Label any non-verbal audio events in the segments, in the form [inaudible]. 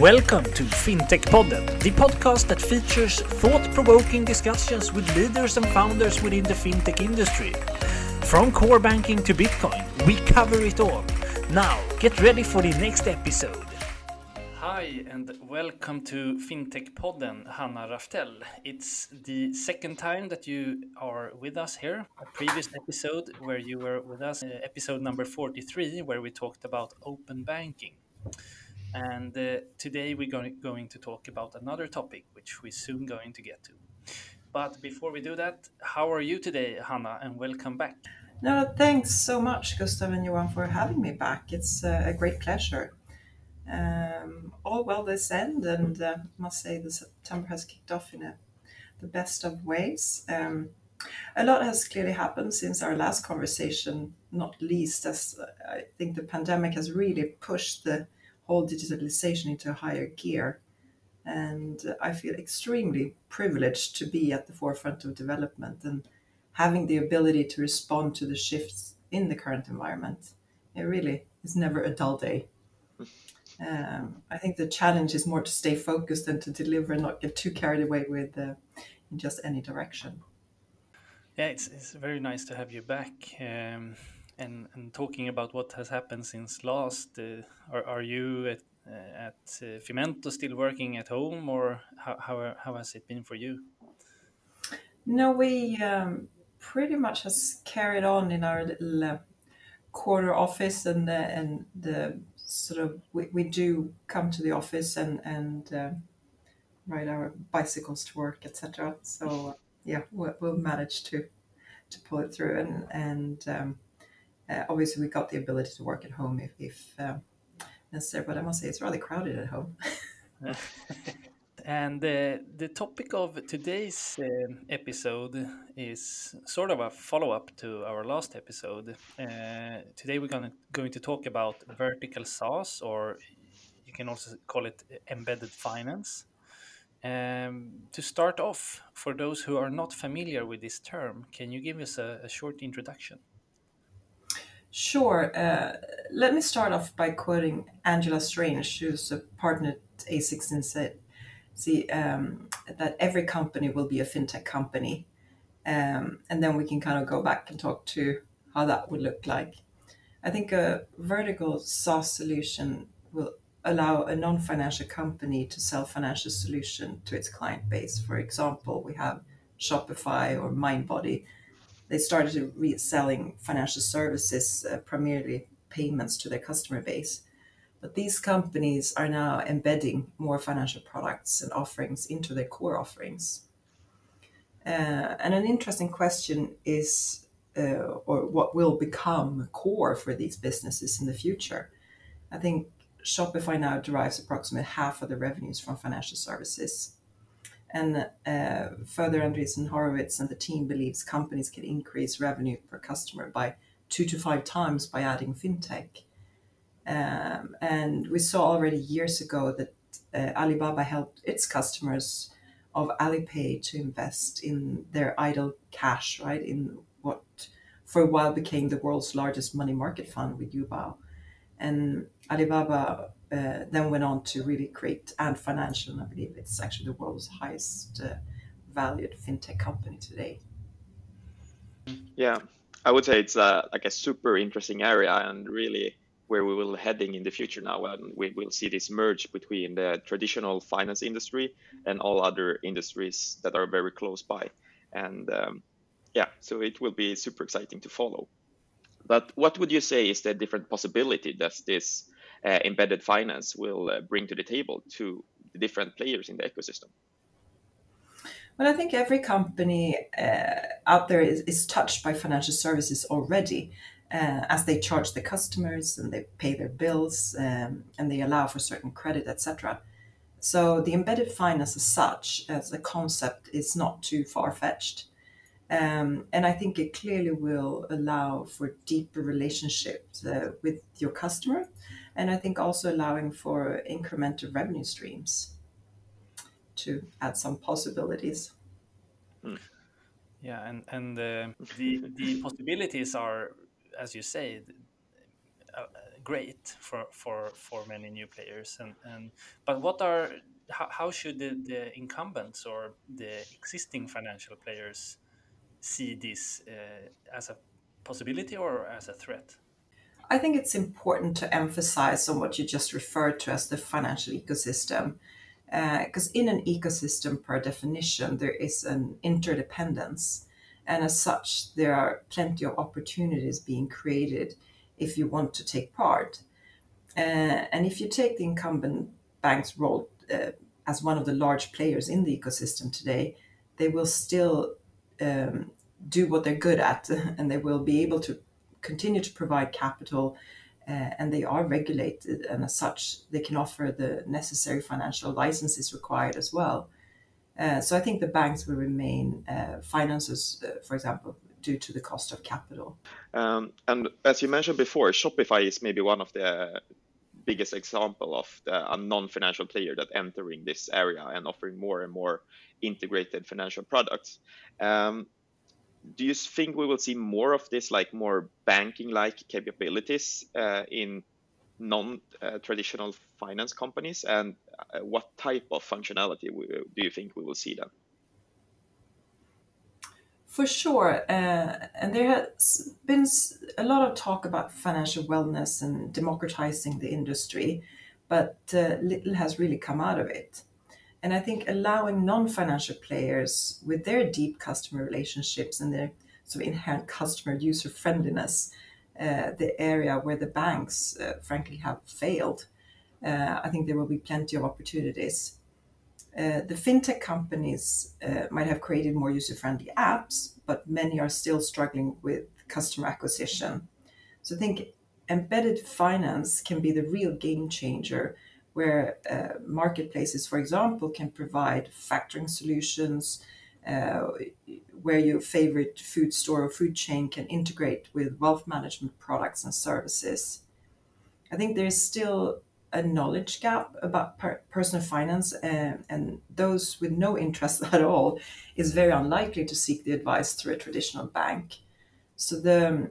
Welcome to FinTech Podden, the podcast that features thought provoking discussions with leaders and founders within the fintech industry. From core banking to Bitcoin, we cover it all. Now, get ready for the next episode. Hi, and welcome to FinTech Podden, Hanna Raftel. It's the second time that you are with us here. A previous episode where you were with us, uh, episode number 43, where we talked about open banking. And uh, today we're going, going to talk about another topic, which we're soon going to get to. But before we do that, how are you today, Hanna, and welcome back? No, thanks so much, Gustav and Johan, for having me back. It's uh, a great pleasure. Um, all well this end, and uh, must say the September has kicked off in a, the best of ways. Um, a lot has clearly happened since our last conversation, not least as I think the pandemic has really pushed the whole digitalization into a higher gear. And I feel extremely privileged to be at the forefront of development and having the ability to respond to the shifts in the current environment. It really is never a dull day. [laughs] Um, I think the challenge is more to stay focused and to deliver and not get too carried away with uh, in just any direction. Yeah, it's, it's very nice to have you back. Um, and, and talking about what has happened since last, uh, are, are you at, uh, at uh, Fimento still working at home, or how, how, how has it been for you? No, we um, pretty much has carried on in our little uh, quarter office, and the, and the sort of we, we do come to the office and and uh, ride our bicycles to work, etc. So yeah, we'll, we'll manage to to pull it through, and and um, uh, obviously, we got the ability to work at home if, if um, necessary, but I must say it's rather crowded at home. [laughs] and uh, the topic of today's uh, episode is sort of a follow up to our last episode. Uh, today, we're gonna, going to talk about vertical SaaS, or you can also call it embedded finance. Um, to start off, for those who are not familiar with this term, can you give us a, a short introduction? Sure. Uh, let me start off by quoting Angela Strange, who's a partner at A16 said, see, um, that every company will be a fintech company. Um, and then we can kind of go back and talk to how that would look like. I think a vertical SaaS solution will allow a non-financial company to sell financial solution to its client base. For example, we have Shopify or MindBody they started reselling financial services, uh, primarily payments to their customer base. But these companies are now embedding more financial products and offerings into their core offerings. Uh, and an interesting question is, uh, or what will become core for these businesses in the future? I think Shopify now derives approximately half of the revenues from financial services. And uh, further, Andreessen Horowitz and the team believes companies can increase revenue per customer by two to five times by adding fintech. Um, and we saw already years ago that uh, Alibaba helped its customers of Alipay to invest in their idle cash, right, in what for a while became the world's largest money market fund with Youbao. And Alibaba uh, then went on to really create Ant Financial, and I believe it's actually the world's highest uh, valued fintech company today. Yeah, I would say it's uh, like a super interesting area and really where we will heading in the future now and we will see this merge between the traditional finance industry and all other industries that are very close by. And um, yeah so it will be super exciting to follow but what would you say is the different possibility that this uh, embedded finance will uh, bring to the table to the different players in the ecosystem? Well, I think every company uh, out there is, is, touched by financial services already, uh, as they charge the customers and they pay their bills um, and they allow for certain credit, etc. So the embedded finance, as such, as a concept, is not too far fetched. Um, and I think it clearly will allow for deeper relationships uh, with your customer and I think also allowing for incremental revenue streams to add some possibilities. Hmm. Yeah, and and uh, [laughs] the the possibilities are, as you say, uh, great for for for many new players. And and but what are how, how should the, the incumbents or the existing financial players see this uh, as a possibility or as a threat? I think it's important to emphasize on what you just referred to as the financial ecosystem. Because uh, in an ecosystem, per definition, there is an interdependence. And as such, there are plenty of opportunities being created if you want to take part. Uh, and if you take the incumbent bank's role uh, as one of the large players in the ecosystem today, they will still um, do what they're good at [laughs] and they will be able to continue to provide capital uh, and they are regulated and as such they can offer the necessary financial licenses required as well. Uh, so i think the banks will remain uh, financiers uh, for example due to the cost of capital. Um, and as you mentioned before shopify is maybe one of the biggest example of the, a non-financial player that entering this area and offering more and more integrated financial products. Um, do you think we will see more of this, like more banking-like capabilities uh, in non-traditional uh, finance companies? And uh, what type of functionality do you think we will see then? For sure. Uh, and there has been a lot of talk about financial wellness and democratizing the industry, but uh, little has really come out of it. And I think allowing non-financial players with their deep customer relationships and their sort of inherent customer user friendliness, uh, the area where the banks, uh, frankly, have failed, uh, I think there will be plenty of opportunities. Uh, the fintech companies uh, might have created more user friendly apps, but many are still struggling with customer acquisition. So I think embedded finance can be the real game changer where uh, marketplaces, for example, can provide factoring solutions, uh, where your favorite food store or food chain can integrate with wealth management products and services. I think there's still a knowledge gap about per- personal finance, and, and those with no interest [laughs] at all is very unlikely to seek the advice through a traditional bank. So the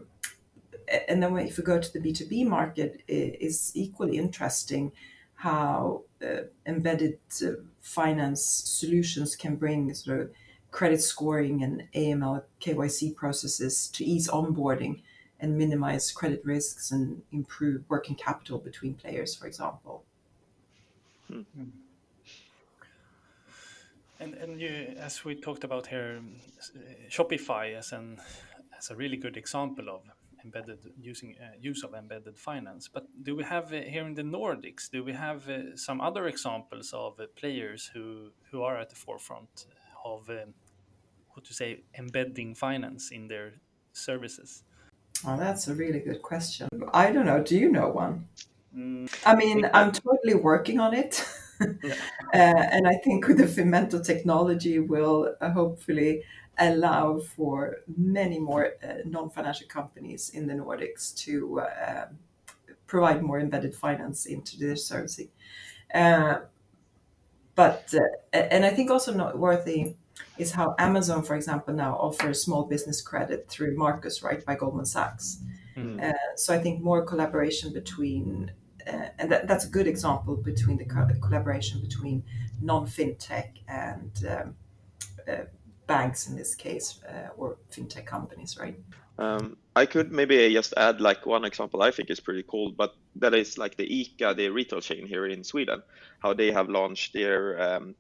and then if we go to the B2B market, it is equally interesting how uh, embedded uh, finance solutions can bring sort of credit scoring and AML KYC processes to ease onboarding and minimize credit risks and improve working capital between players, for example. Hmm. And, and you, as we talked about here, Shopify as an as a really good example of embedded using uh, use of embedded finance. But do we have uh, here in the Nordics? Do we have uh, some other examples of uh, players who who are at the forefront of um, what to say embedding finance in their services? Oh, that's a really good question. I don't know. Do you know one? Mm, I mean, I am totally working on it. [laughs] yeah. uh, and I think with the Fimento technology will uh, hopefully allow for many more uh, non-financial companies in the Nordics to uh, provide more embedded finance into their servicing. Uh, but uh, and I think also noteworthy is how Amazon, for example, now offers small business credit through Marcus, right, by Goldman Sachs. Mm. so I think more collaboration between uh, and that, that's a good example between the co- collaboration between non-fintech and um, uh, banks in this case uh, or fintech companies, right? Um, I could maybe just add like one example I think is pretty cool, but that is like the ICA, the retail chain here in Sweden, how they have launched their, um,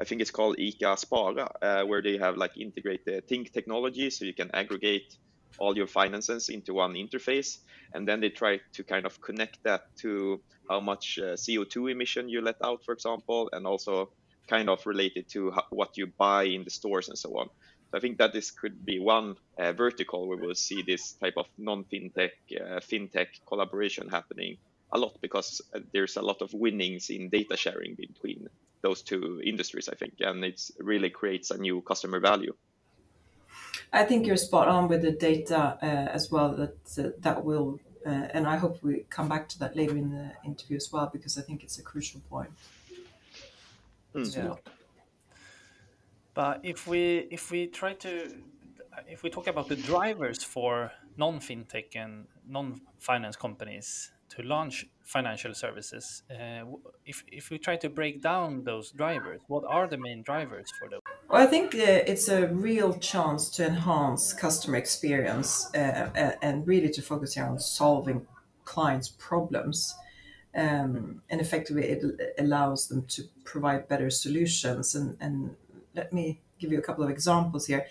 I think it's called ICA Spara, uh, where they have like integrated Tink technology, so you can aggregate all your finances into one interface, and then they try to kind of connect that to how much uh, CO2 emission you let out, for example, and also kind of related to how, what you buy in the stores and so on. So I think that this could be one uh, vertical where we'll see this type of non-fintech, uh, fintech collaboration happening a lot because uh, there's a lot of winnings in data sharing between those two industries, I think, and it really creates a new customer value. I think you're spot on with the data uh, as well. That uh, that will, uh, and I hope we come back to that later in the interview as well because I think it's a crucial point. Mm. Yeah. But if we if we try to if we talk about the drivers for non-fintech and non-finance companies to launch financial services. Uh, if, if we try to break down those drivers, what are the main drivers for those? Well, I think uh, it's a real chance to enhance customer experience uh, and really to focus here on solving clients' problems. Um, and effectively, it allows them to provide better solutions. And, and let me give you a couple of examples here.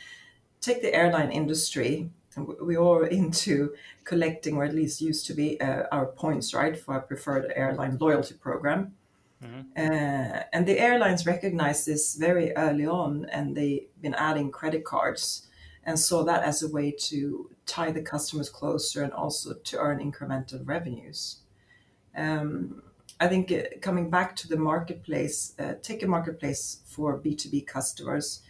Take the airline industry we are [laughs] into collecting, or at least used to be, uh, our points, right, for our preferred airline loyalty program. Mm-hmm. Uh, and the airlines recognized this very early on, and they've been adding credit cards and saw that as a way to tie the customers closer and also to earn incremental revenues. Um, I think uh, coming back to the marketplace, uh, take a marketplace for B2B customers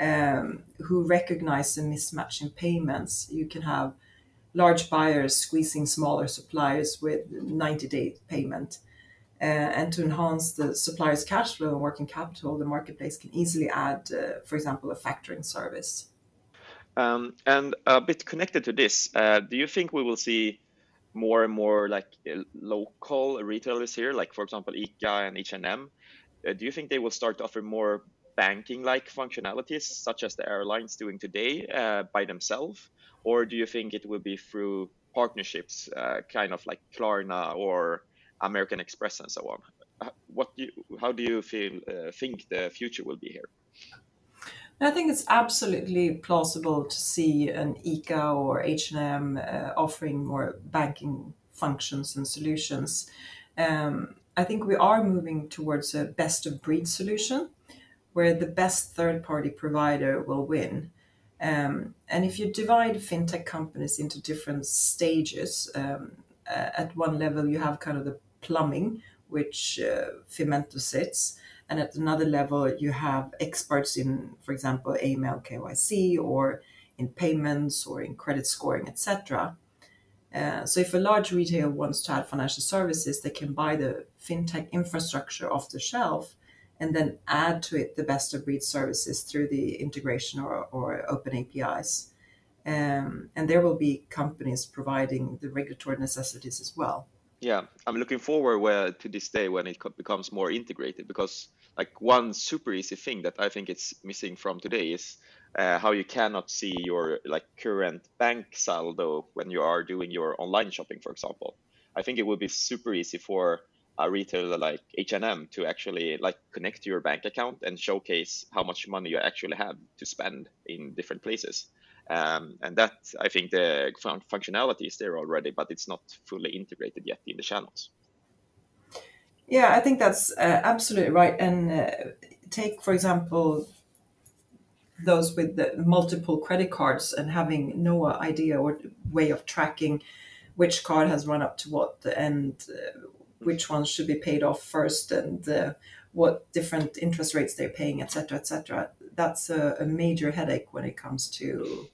um, who recognize the mismatch in payments. You can have large buyers squeezing smaller suppliers with 90 day payment. Uh, and to enhance the supplier's cash flow and working capital, the marketplace can easily add, for example, a factoring service. Um, and a bit connected to this, do you think we will see more and more like uh, local retailers here, like for example ICA and H&M? Do you think they will start to offer more banking-like functionalities, such as the airlines doing today, uh, by themselves, or do you think it will be through partnerships, uh, kind of like Klarna or American Express and so on? What do you, how do you feel uh, think the future will be here? I think it's absolutely plausible to see an ICA or H&M uh, offering more banking functions and solutions. Um, I think we are moving towards a best of breed solution where the best third party provider will win. Um, and if you divide fintech companies into different stages, um, uh, at one level you have kind of the plumbing, which uh, Fimento sits, and at another level you have experts in, for example, AML, KYC, or in payments, or in credit scoring, etc. Uh, so if a large retailer wants to add financial services, they can buy the fintech infrastructure off the shelf and then add to it the best of breed services through the integration or, or open APIs. Um, and there will be companies providing the regulatory necessities as well. Yeah, I'm looking forward where, to this day when it becomes more integrated because like one super easy thing that I think it's missing from today is uh, how you cannot see your like current bank saldo when you are doing your online shopping, for example. I think it would be super easy for a retailer like H&M to actually like connect to your bank account and showcase how much money you actually have to spend in different places. Um, and that I think the fun- functionality is there already, but it's not fully integrated yet in the channels. Yeah, I think that's uh, absolutely right. And uh, take, for example, those with multiple credit cards and having no idea or way of tracking which card has run up to what and uh, which ones should be paid off first and uh, what different interest rates they're paying, etc., etc. That's a, a, major headache when it comes to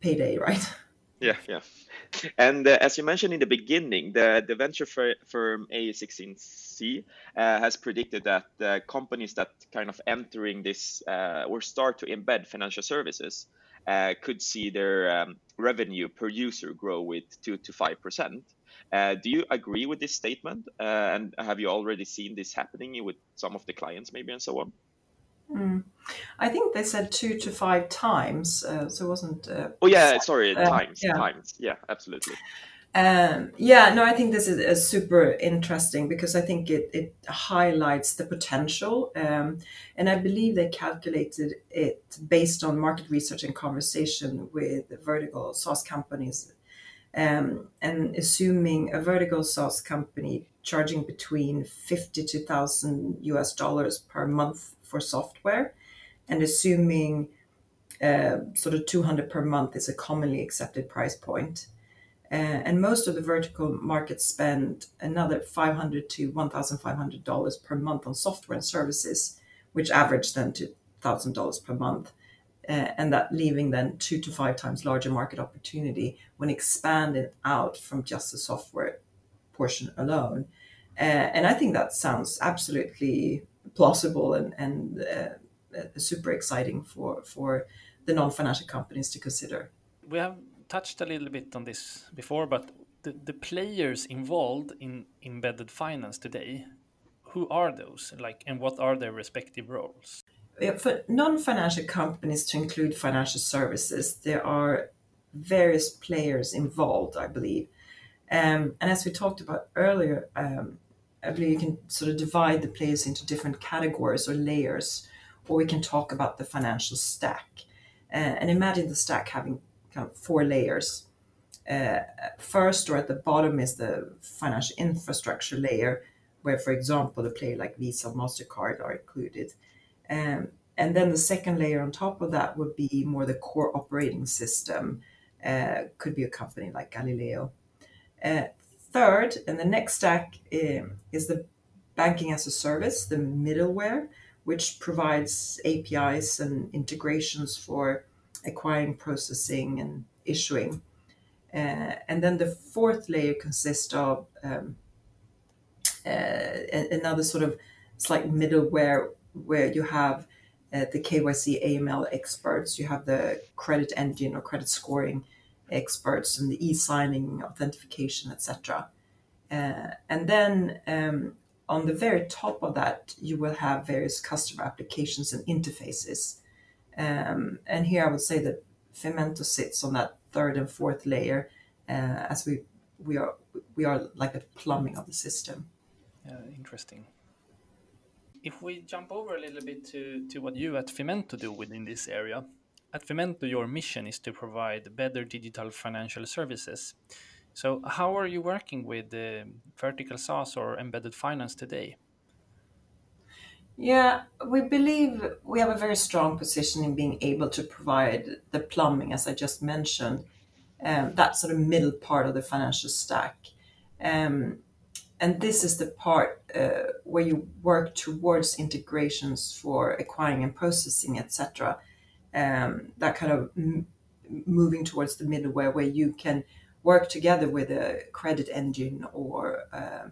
payday, right? Yeah, yeah. And uh, as you mentioned in the beginning, the, the venture firm A16Z uh, has predicted that uh, companies that kind of entering this uh, or start to embed financial services uh, could see their um, revenue per user grow with two to five percent. Uh, do you agree with this statement? Uh, and have you already seen this happening with some of the clients, maybe, and so on? Mm. I think they said two to five times, uh, so it wasn't. Uh, oh yeah, sorry, uh, times, yeah. times. Yeah, absolutely. Um, yeah, no, I think this is, is, super interesting because I think it, it highlights the potential. Um, and I believe they calculated it based on market research and conversation with vertical SaaS companies um, and assuming a vertical SaaS company charging between 50 to 1000 US dollars per month for software, and assuming uh, sort of 200 per month is a commonly accepted price point. Uh, and most of the vertical markets spend another 500 to 1,500 dollars per month on software and services, which average then to thousand dollars per month uh, and that leaving then two to five times larger market opportunity when expanded out from just the software portion alone. And I think that sounds absolutely plausible and, and uh, uh super exciting for, for the non financial companies to consider. We have touched a little bit on this before, but the, the players involved in embedded finance today, who are those? Like, and what are their respective roles? For non-financial companies to include financial services, there are various players involved, I believe. Um, and as we talked about earlier, um, I believe you can sort of divide the players into different categories or layers, or we can talk about the financial stack. Uh, and imagine the stack having kind of four layers. Uh, first, or at the bottom, is the financial infrastructure layer, where, for example, the player like Visa, Mastercard are included. Um, and then the second layer on top of that would be more the core operating system. Uh, could be a company like Galileo. Uh, third, and the next stack um, is the banking as a service, the middleware, which provides APIs and integrations for acquiring, processing, and issuing. Uh, and then the fourth layer consists of um, uh, another sort of slight middleware where you have uh, the KYC AML experts, you have the credit engine or credit scoring experts, and the e-signing, authentication, etc. Uh, and then um, on the very top of that, you will have various customer applications and interfaces. Um, and here I would say that Fimento sits on that third and fourth layer, uh, as we we are we are like the plumbing of the system. Yeah, interesting. If we jump over a little bit to, to what you at Fimento do within this area, at Fimento, your mission is to provide better digital financial services. So, how are you working with the vertical SaaS or embedded finance today? Yeah, we believe we have a very strong position in being able to provide the plumbing, as I just mentioned, um, that sort of middle part of the financial stack. Um, and this is the part uh, where you work towards integrations for acquiring and processing, etc. Um, that kind of m- moving towards the middleware where you can work together with a credit engine or uh,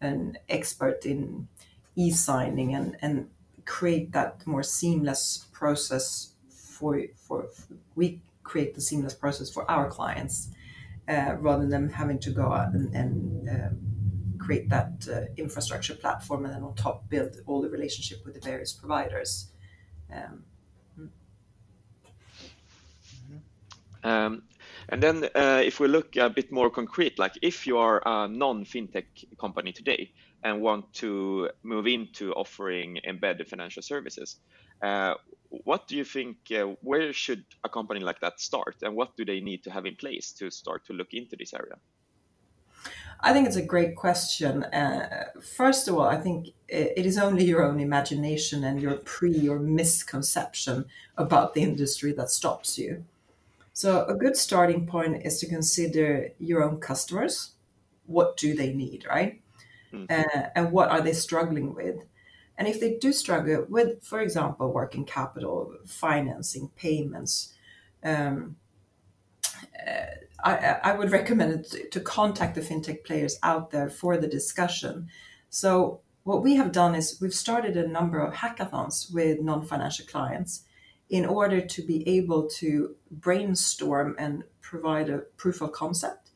an expert in e-signing and, and create that more seamless process for, for we create the seamless process for our clients uh, rather than having to go out and, and uh, create that uh, infrastructure platform and then on top build all the relationship with the various providers. Um, um, and then uh, if we look a bit more concrete, like if you are a non-fintech company today, and want to move into offering embedded financial services. Uh, what do you think? Uh, where should a company like that start, and what do they need to have in place to start to look into this area? I think it's a great question. Uh, first of all, I think it is only your own imagination and your pre or misconception about the industry that stops you. So, a good starting point is to consider your own customers. What do they need, right? mm. uh, and what are they struggling with and if they do struggle with for example working capital financing payments um, uh, I, I, would recommend to, to contact the fintech players out there for the discussion so what we have done is we've started a number of hackathons with non-financial clients in order to be able to brainstorm and provide a proof of concept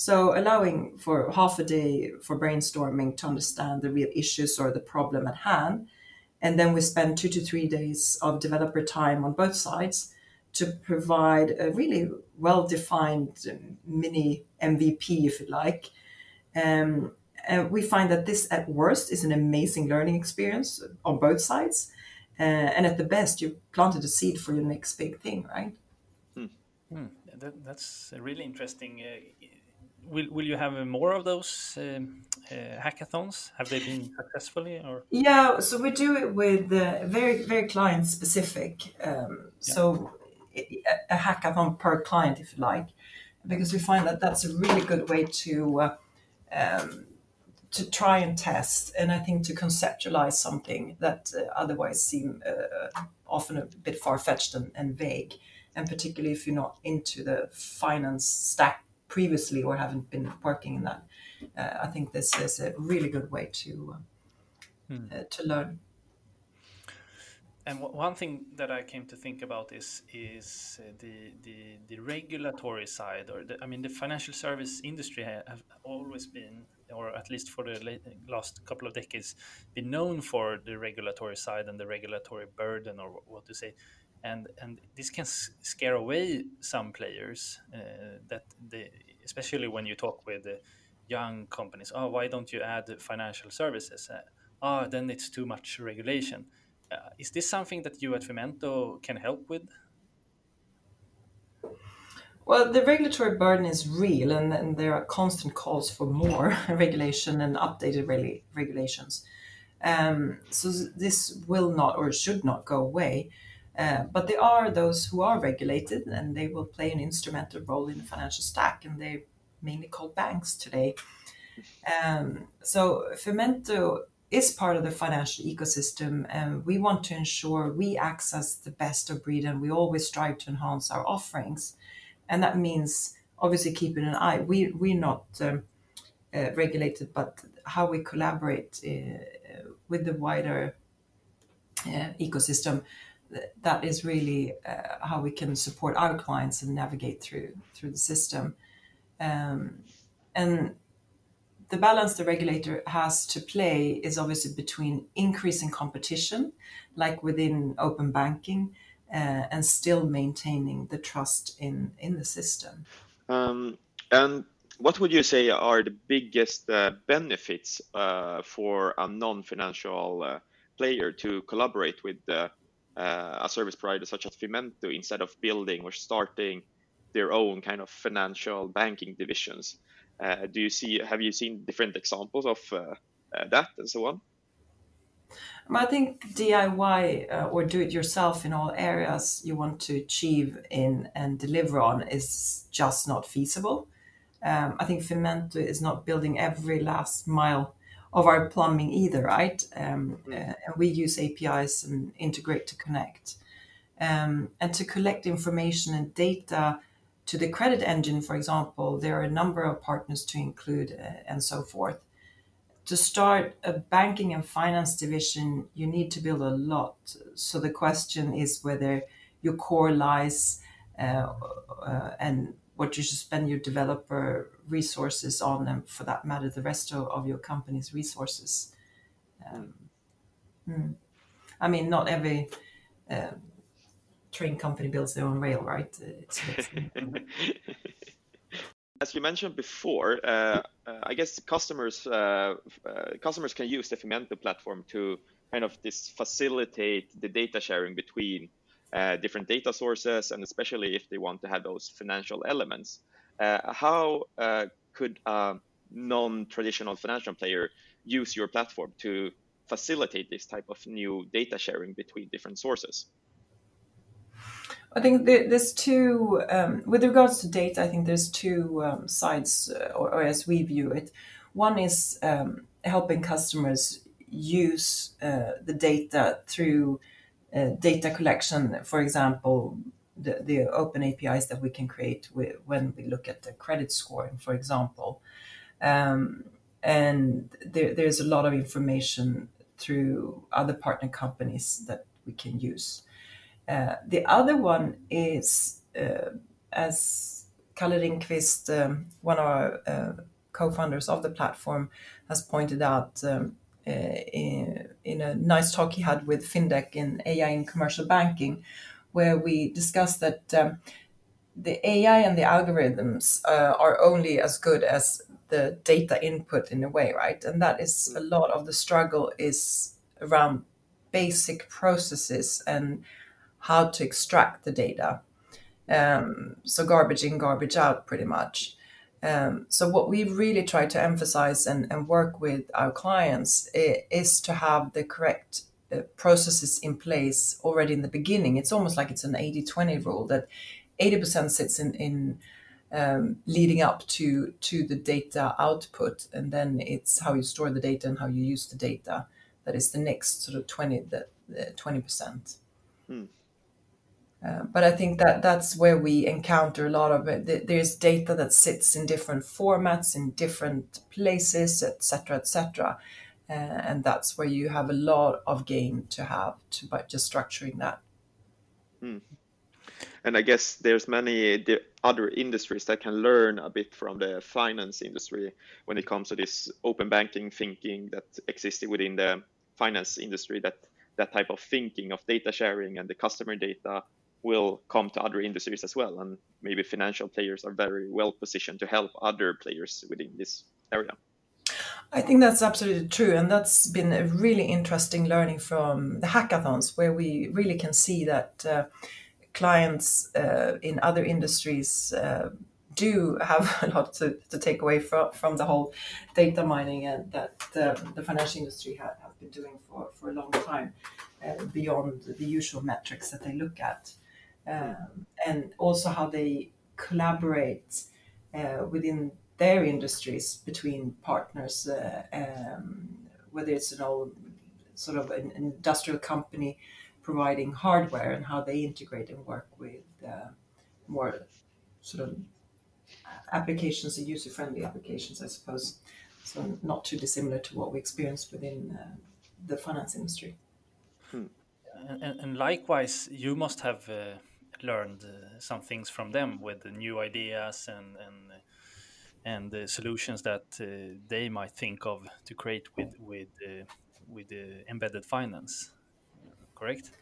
so allowing for half a day for brainstorming to understand the real issues or the problem at hand. And then we spend two to three days of developer time on both sides to provide a really well defined mini MVP, if you like. Um, and we find that this, at worst, is an amazing learning experience on both sides. Uh, and at the best, you planted a seed for your next big thing, right? Hmm. Hmm. That, that's really interesting. Uh, will will you have more of those um, uh, hackathons? Have they been [laughs] successfully or? Yeah, so we do it with uh, very very client specific. Um, yeah. So a hackathon per client, if you like, because we find that that's a really good way to. Uh, um, to try and test, and I think to conceptualize something that uh, otherwise seem uh, often a bit far fetched and, and vague, and particularly if you're not into the finance stack previously or haven't been working in that. Uh, I think this is a really good way to uh, hmm. uh, to learn. And one thing that I came to think about is is uh, the the, the regulatory side, or the, I mean, the financial service industry have always been, or at least for the last couple of decades, been known for the regulatory side and the regulatory burden, or what to say, and and this can scare away some players. Uh, that they, especially when you talk with young companies, oh, why don't you add financial services? Uh, oh, then it's too much regulation uh, is this something that you at Fimento can help with? Well, the regulatory burden is real, and, and there are constant calls for more [laughs] regulation and updated re- regulations. Um, so this will not or should not go away. Uh, but there are those who are regulated, and they will play an instrumental role in the financial stack, and they're mainly called banks today. Um, so Fimento is part of the financial ecosystem and we want to ensure we access the best of breed and we always strive to enhance our offerings. And that means obviously keeping an eye. We we're not um, uh, regulated but how we collaborate uh, with the wider uh, ecosystem that is really uh, how we can support our clients and navigate through through the system. Um, and the balance the regulator has to play is obviously between increasing competition, like within open banking, uh, and still maintaining the trust in in the system. Um, and what would you say are the biggest uh, benefits uh, for a non-financial uh, player to collaborate with uh, a service provider such as Fimento instead of building or starting their own kind of financial banking divisions? Uh, do you see? Have you seen different examples of uh, uh, that and so on? I think DIY uh, or do it yourself in all areas you want to achieve in and deliver on is just not feasible. Um, I think Fimento is not building every last mile of our plumbing either, right? Um, mm-hmm. uh, and we use APIs and integrate to connect. Um, and to collect information and data to the credit engine, for example, there are a number of partners to include uh, and so forth. To start a banking and finance division, you need to build a lot. So the question is whether your core lies uh, uh, and what you should spend your developer resources on, and for that matter, the rest of, of your company's resources. Um, hmm. I mean, not every uh, train company builds their own rail, right? It's [laughs] As you mentioned before, uh, uh, I guess customers uh, uh, customers can use the Fimento platform to kind of this facilitate the data sharing between uh, different data sources, and especially if they want to have those financial elements. Uh, how could a non-traditional financial player use your platform to facilitate this type of new data sharing between different sources? I think there's two, um, with regards to data, I think there's two um, sides, uh, or, or, as we view it. One is um, helping customers use uh, the data through uh, data collection, for example, the, the open APIs that we can create with, when we look at the credit scoring, for example. Um, and there, there's a lot of information through other partner companies that we can use. Uh, the other one is, uh, as Kalle Ringqvist, um, one of our uh, co-founders of the platform, has pointed out um, uh, in, in, a nice talk he had with FinDeck in AI in commercial banking, where we discussed that um, the AI and the algorithms uh, are only as good as the data input in a way, right? And that is a lot of the struggle is around basic processes and how to extract the data. Um, so garbage in, garbage out, pretty much. Um, so what we really try to emphasize and, and work with our clients is to have the correct uh, processes in place already in the beginning. It's almost like it's an 80-20 rule that 80% sits in, in um, leading up to to the data output, and then it's how you store the data and how you use the data. That is the next sort of 20 the, the 20%. Hmm. Uh, but I think that that's where we encounter a lot of it. There's data that sits in different formats, in different places, etc., etc. uh, and that's where you have a lot of gain to have to by just structuring that. Mm. And I guess there's many other industries that can learn a bit from the finance industry when it comes to this open banking thinking that existed within the finance industry. That that type of thinking of data sharing and the customer data will come to other industries as well, and maybe financial players are very well positioned to help other players within this area. I think that's absolutely true, and that's been a really interesting learning from the hackathons, where we really can see that. Uh, clients uh, in other industries uh, do have [laughs] a lot to, to take away from, from the whole data mining and that uh, the financial industry has been doing for, for a long time uh, beyond the usual metrics that they look at. Um, and also how they collaborate uh, within their industries between partners, uh, um, whether it's an old sort of an industrial company providing hardware and how they integrate and work with uh, more sort of applications and user-friendly applications, I suppose. So not too dissimilar to what we experience within uh, the finance industry. Hmm. And, and, likewise, you must have uh, learned uh, some things from them with the new ideas and and and the solutions that uh, they might think of to create with with uh, with embedded finance correct?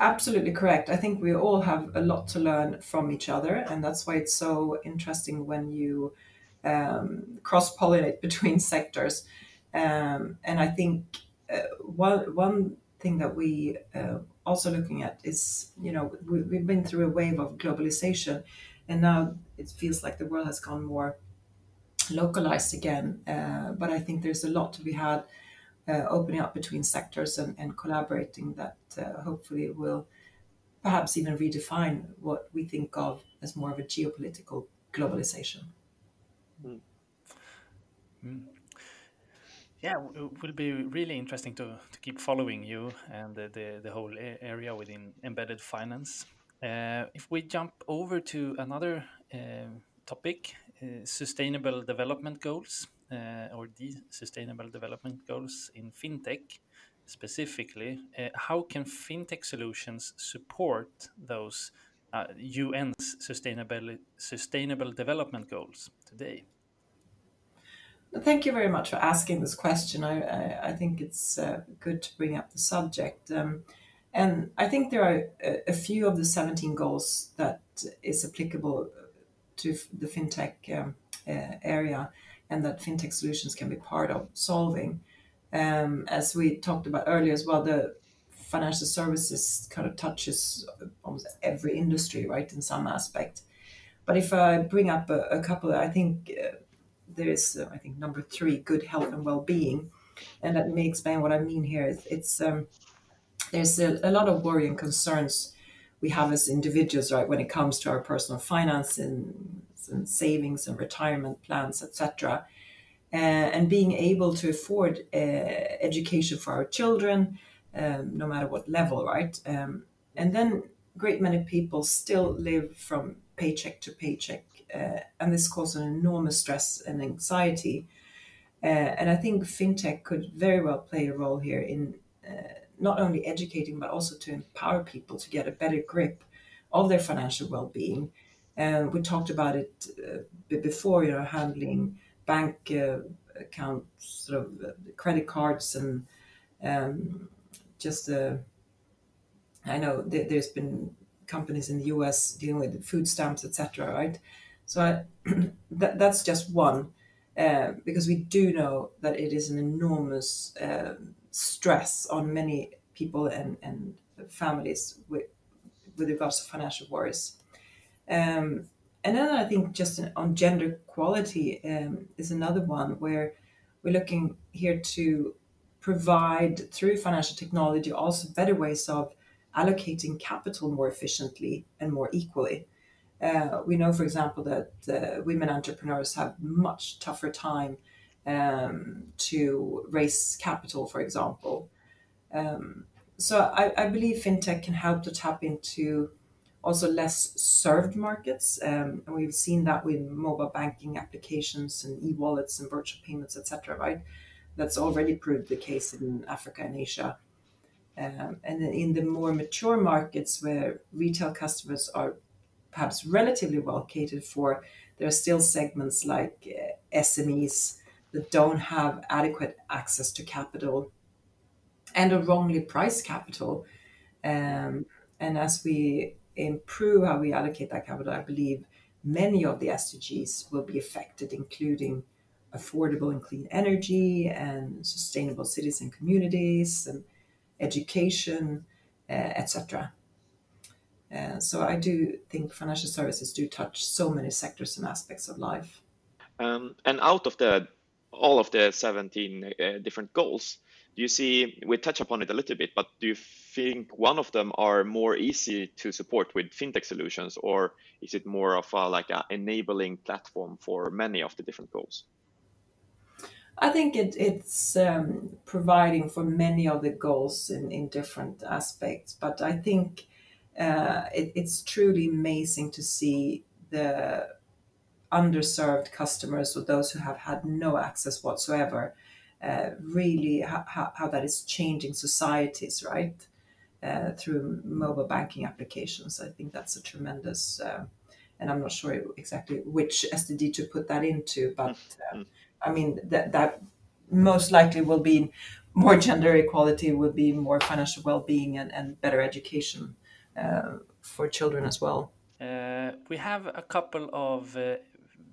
absolutely correct. I think we all have a lot to learn from each other, and that's why it's so interesting when you um, cross pollinate [laughs] between sectors. Um, and I think uh, one one thing that we uh, also looking at is you know we, we've been through a wave of globalization, and now it feels like the world has gone more localized again. Uh, but I think there's a lot to be had uh, opening up between sectors and, and collaborating that uh, hopefully will perhaps even redefine what we think of as more of a geopolitical globalization. Mm. Mm. Yeah, it will be really interesting to, to keep following you and the, the, the whole area within embedded finance. Uh, if we jump over to another uh, topic, uh, sustainable development goals uh, or the Sustainable Development Goals in fintech specifically, uh, how can fintech solutions support those uh, UN's sustainable sustainable development goals today? Thank you very much for asking this question. I, I, I think it's uh, good to bring up the subject. Um, and I think there are a, a, few of the 17 goals that is applicable to the fintech um, uh, area and that fintech solutions can be part of solving. Um, as we talked about earlier as well, the financial services kind of touches almost every industry, right, in some aspect. But if I bring up a, a couple, I think uh, there is, uh, I think, number three, good health and well-being, and let me explain what I mean here. It's, it's um, there's a, a, lot of worry and concerns we have as individuals, right, when it comes to our personal finance and and savings and retirement plans, etc. Uh, and being able to afford uh, education for our children, um, no matter what level, right? Um, and then great many people still live from paycheck to paycheck, uh, and this causes an enormous stress and anxiety. Uh, and I think fintech could very well play a role here in uh, not only educating but also to empower people to get a better grip of their financial well-being and we talked about it uh, before, you know, handling bank uh, accounts, sort of uh, credit cards, and um, just I know th- there's been companies in the U.S. dealing with food stamps, etc. Right, so I, [clears throat] that, that's just one. Uh, because we do know that it is an enormous uh, stress on many people and, and families with, with regards to financial worries. Um, and then I think just on gender equality um, is another one where we're looking here to provide through financial technology also better ways of allocating capital more efficiently and more equally. Uh, we know, for example, that uh, women entrepreneurs have much tougher time um, to raise capital, for example. Um, so I, I, believe fintech can help to tap into also less served markets. Um, and we've seen that with mobile banking applications and e-wallets and virtual payments, etc. Right, that's already proved the case in Africa and Asia. Um, and in the more mature markets where retail customers are perhaps relatively well catered for, there are still segments like uh, SMEs that don't have adequate access to capital and a wrongly priced capital. Um, and as we improve how we allocate that capital, I believe many of the SDGs will be affected, including affordable and clean energy and sustainable cities and communities and education, uh, etc. Uh, so I do think financial services do touch so many sectors and aspects of life. Um, and out of the all of the 17 uh, different goals, do you see we touch upon it a little bit, but do you think one of them are more easy to support with fintech solutions, or is it more of a, like an enabling platform for many of the different goals? I think it, it's um, providing for many of the goals in, in different aspects, but I think uh, it, it's truly amazing to see the underserved customers or those who have had no access whatsoever. Uh, really, how, how that is changing societies, right? Uh, through mobile banking applications. I think that's a tremendous, uh, and I'm not sure exactly which SDG to put that into, but mm-hmm. I mean that that most likely will be more gender equality, will be more financial well-being, and, and better education uh, for children as well. Uh, we have a couple of uh,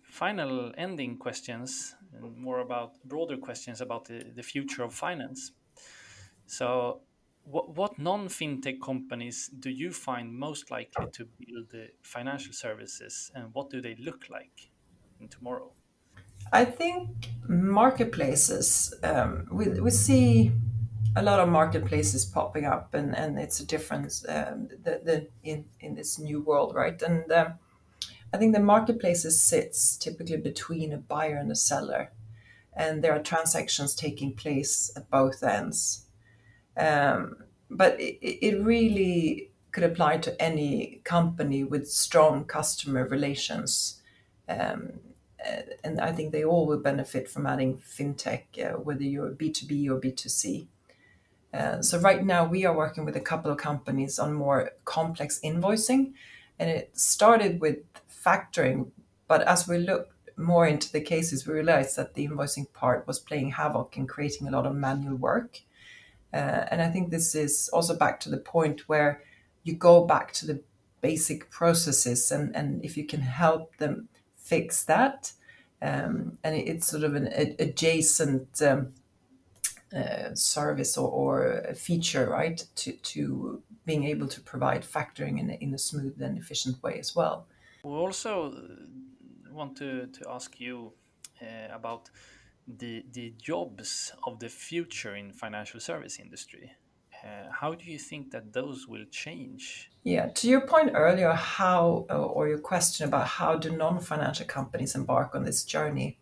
final ending questions, and more about broader questions about the, the future of finance. So, what, what non fintech companies do you find most likely to build the financial services, and what do they look like in tomorrow? I think marketplaces, um, we, we see a lot of marketplaces popping up, and, and it's a difference um, the, the, in, in this new world, right? And um, I think the marketplaces sits typically between a buyer and a seller, and there are transactions taking place at both ends. Um, but it, it really could apply to any company with strong customer relations. Um, and I think they all will benefit from adding fintech, uh, whether you're B2B or B2C. Uh, so right now we are working with a couple of companies on more complex invoicing, and it started with factoring, but as we looked more into the cases, we realized that the invoicing part was playing havoc and creating a lot of manual work. Uh, and I think this is also back to the point where you go back to the basic processes, and, and if you can help them fix that. Um, and it's sort of an adjacent um, uh, service or, or, feature, right, to, to being able to provide factoring in, in a smooth and efficient way as well. We also want to, to ask you uh, about the, the jobs of the future in financial service industry. Uh, how do you think that those will change? Yeah, to your point earlier, how uh, or your question about how do non-financial companies embark on this journey,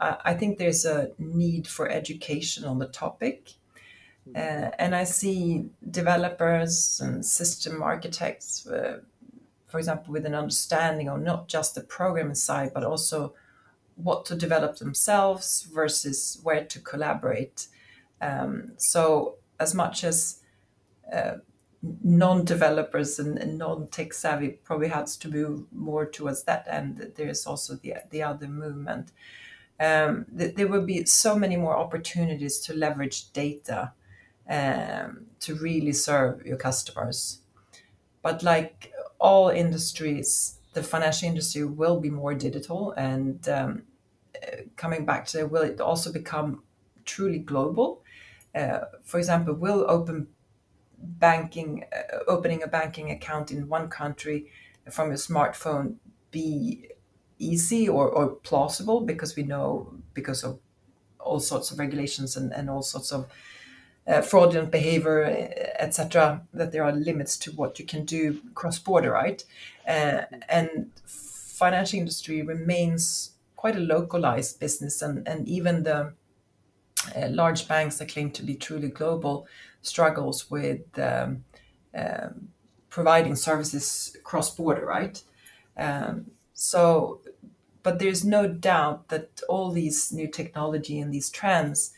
uh, I think there's a need for education on the topic, hmm. uh, and I see developers and system architects, uh, for example, with an understanding of not just the programming side but also what to develop themselves versus where to collaborate. Um, so as much as uh, non-developers and, and, non-tech savvy probably has to move more towards that end. There's also the the other movement. Um, th- there will be so many more opportunities to leverage data um, to really serve your customers. But like all industries, the financial industry will be more digital, and um, uh, coming back to will it also become truly global? Uh, for example, will open banking, uh, opening a banking account in one country from your smartphone be easy or, or plausible because we know because of all sorts of regulations and, and all sorts of uh, fraudulent behavior, etc., that there are limits to what you can do cross border, right? Uh, and financial industry remains quite a localized business, and, and even the uh, large banks that claim to be truly global struggles with um, um, providing services cross border, right? Um, so, but there's no doubt that all these new technology and these trends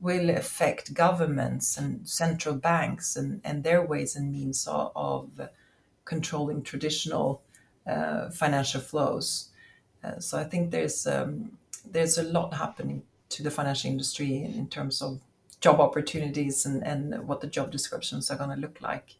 will affect governments and central banks and, and their ways and means of, of controlling traditional uh, financial flows. Uh, so I think there's um, there's a lot happening to the financial industry in, in terms of job opportunities and, and what the job descriptions are going to look like.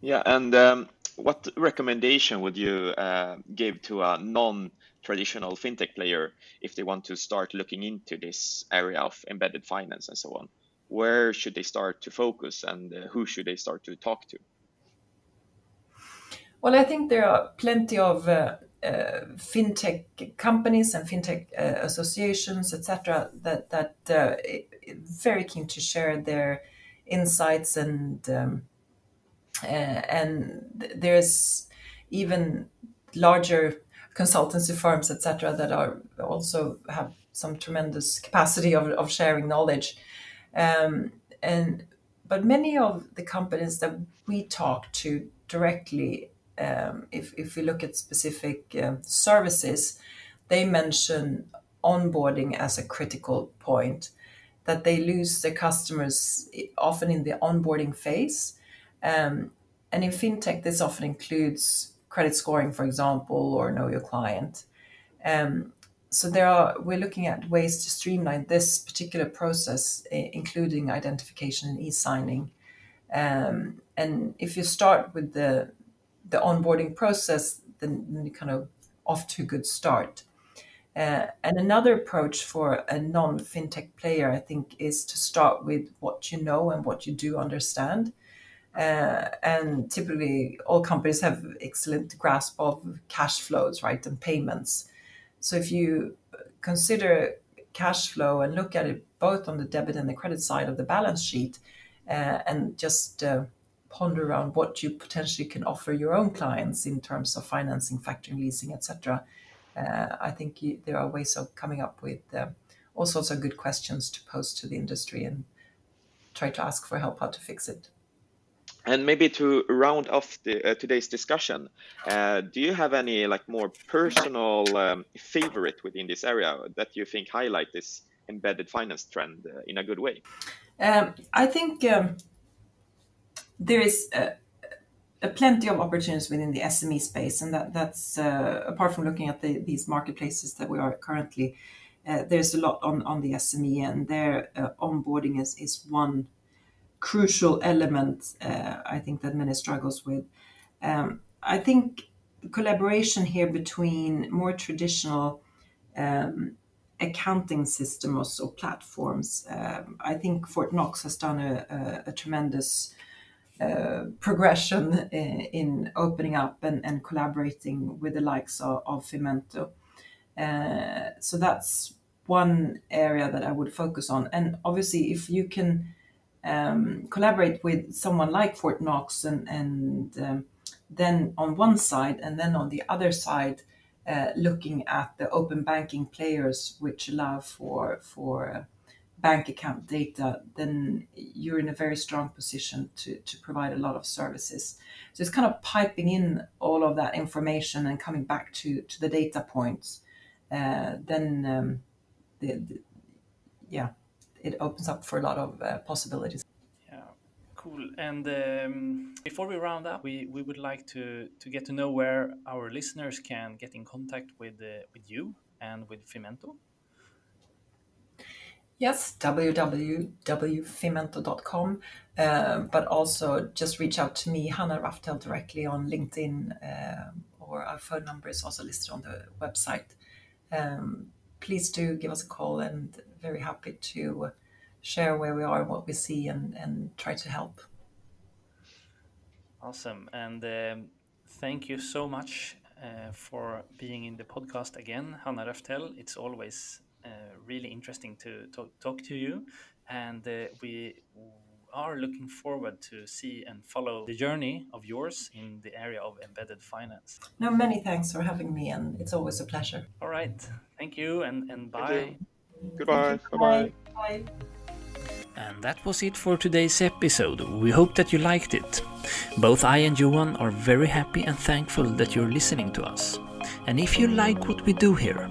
Yeah, and um, what recommendation would you uh, give to a non-traditional fintech player if they want to start looking into this area of embedded finance and so on? Where should they start to focus, and uh, who should they start to talk to? Well, I think there are plenty of uh, uh, fintech companies and fintech uh, associations, etc., that that uh, very keen to share their insights and um, and there's even larger consultancy firms, etc., that are also have some tremendous capacity of, of sharing knowledge. Um, and but many of the companies that we talk to directly, um, if if we look at specific um, services, they mention onboarding as a critical point. That they lose their customers often in the onboarding phase, um, and in fintech, this often includes credit scoring, for example, or know your client. Um, so there are we're looking at ways to streamline this particular process, including identification and e-signing. Um, and if you start with the the onboarding process, then you kind of off to a good start. Uh, and another approach for a non fintech player, I think, is to start with what you know and what you do understand. Uh, and typically, all companies have excellent grasp of cash flows, right, and payments. So if you consider cash flow and look at it both on the debit and the credit side of the balance sheet, uh, and just uh, ponder around what you potentially can offer your own clients in terms of financing, factoring, leasing, etc. I think there are ways of coming up with all sorts of good questions to pose to the industry and try to ask for help how to fix it. And maybe to round off the, uh, today's discussion, uh, do you have any like more personal um, favorite within this area that you think highlight this embedded finance trend uh, in a good way? Um, I think um, there is a, a plenty of opportunities within the SME space, and that that's uh, apart from looking at the, these marketplaces that we are currently. Uh, there's a lot on, on the SME, and their uh, onboarding is, is one crucial element uh, I think that many struggles with. Um, I think collaboration here between more traditional um, accounting systems or platforms. Um, I think Fortnox has done a, a, a tremendous uh, progression in, in, opening up and, and, collaborating with the likes of, of Fimento. Uh, so that's one area that I would focus on. And obviously, if you can um, collaborate with someone like Fortnox and, and um, then on one side and then on the other side uh, looking at the open banking players which allow for for uh, bank account data then you're in a very strong position to, to provide a lot of services. So it's kind of piping in all of that information and coming back to to the data points. Uh, then um, the, the, yeah it opens up for a lot of uh, possibilities. Yeah, cool. And um, before we round up, we, we would like to, to get to know where our listeners can get in contact with uh, with you and with Fimento. Yes, www.fimento.com, uh, but also just reach out to me, Hannah Raftel, directly on LinkedIn, uh, or our phone number is also listed on the website. Um, please do give us a call and very happy to share where we are and what we see and, and try to help. Awesome. And um, thank you so much uh, for being in the podcast again, Hanna Raftel. It's always uh, really interesting to talk, talk to you. And uh, we are looking forward to see and follow the journey of yours in the area of embedded finance. No, many thanks for having me, and it's always a pleasure. All right. Thank you and, and bye. Goodbye. Bye-bye. Bye. And that was it for today's episode. We hope that you liked it. Both I and Johan are very happy and thankful that you're listening to us. And if you like what we do here,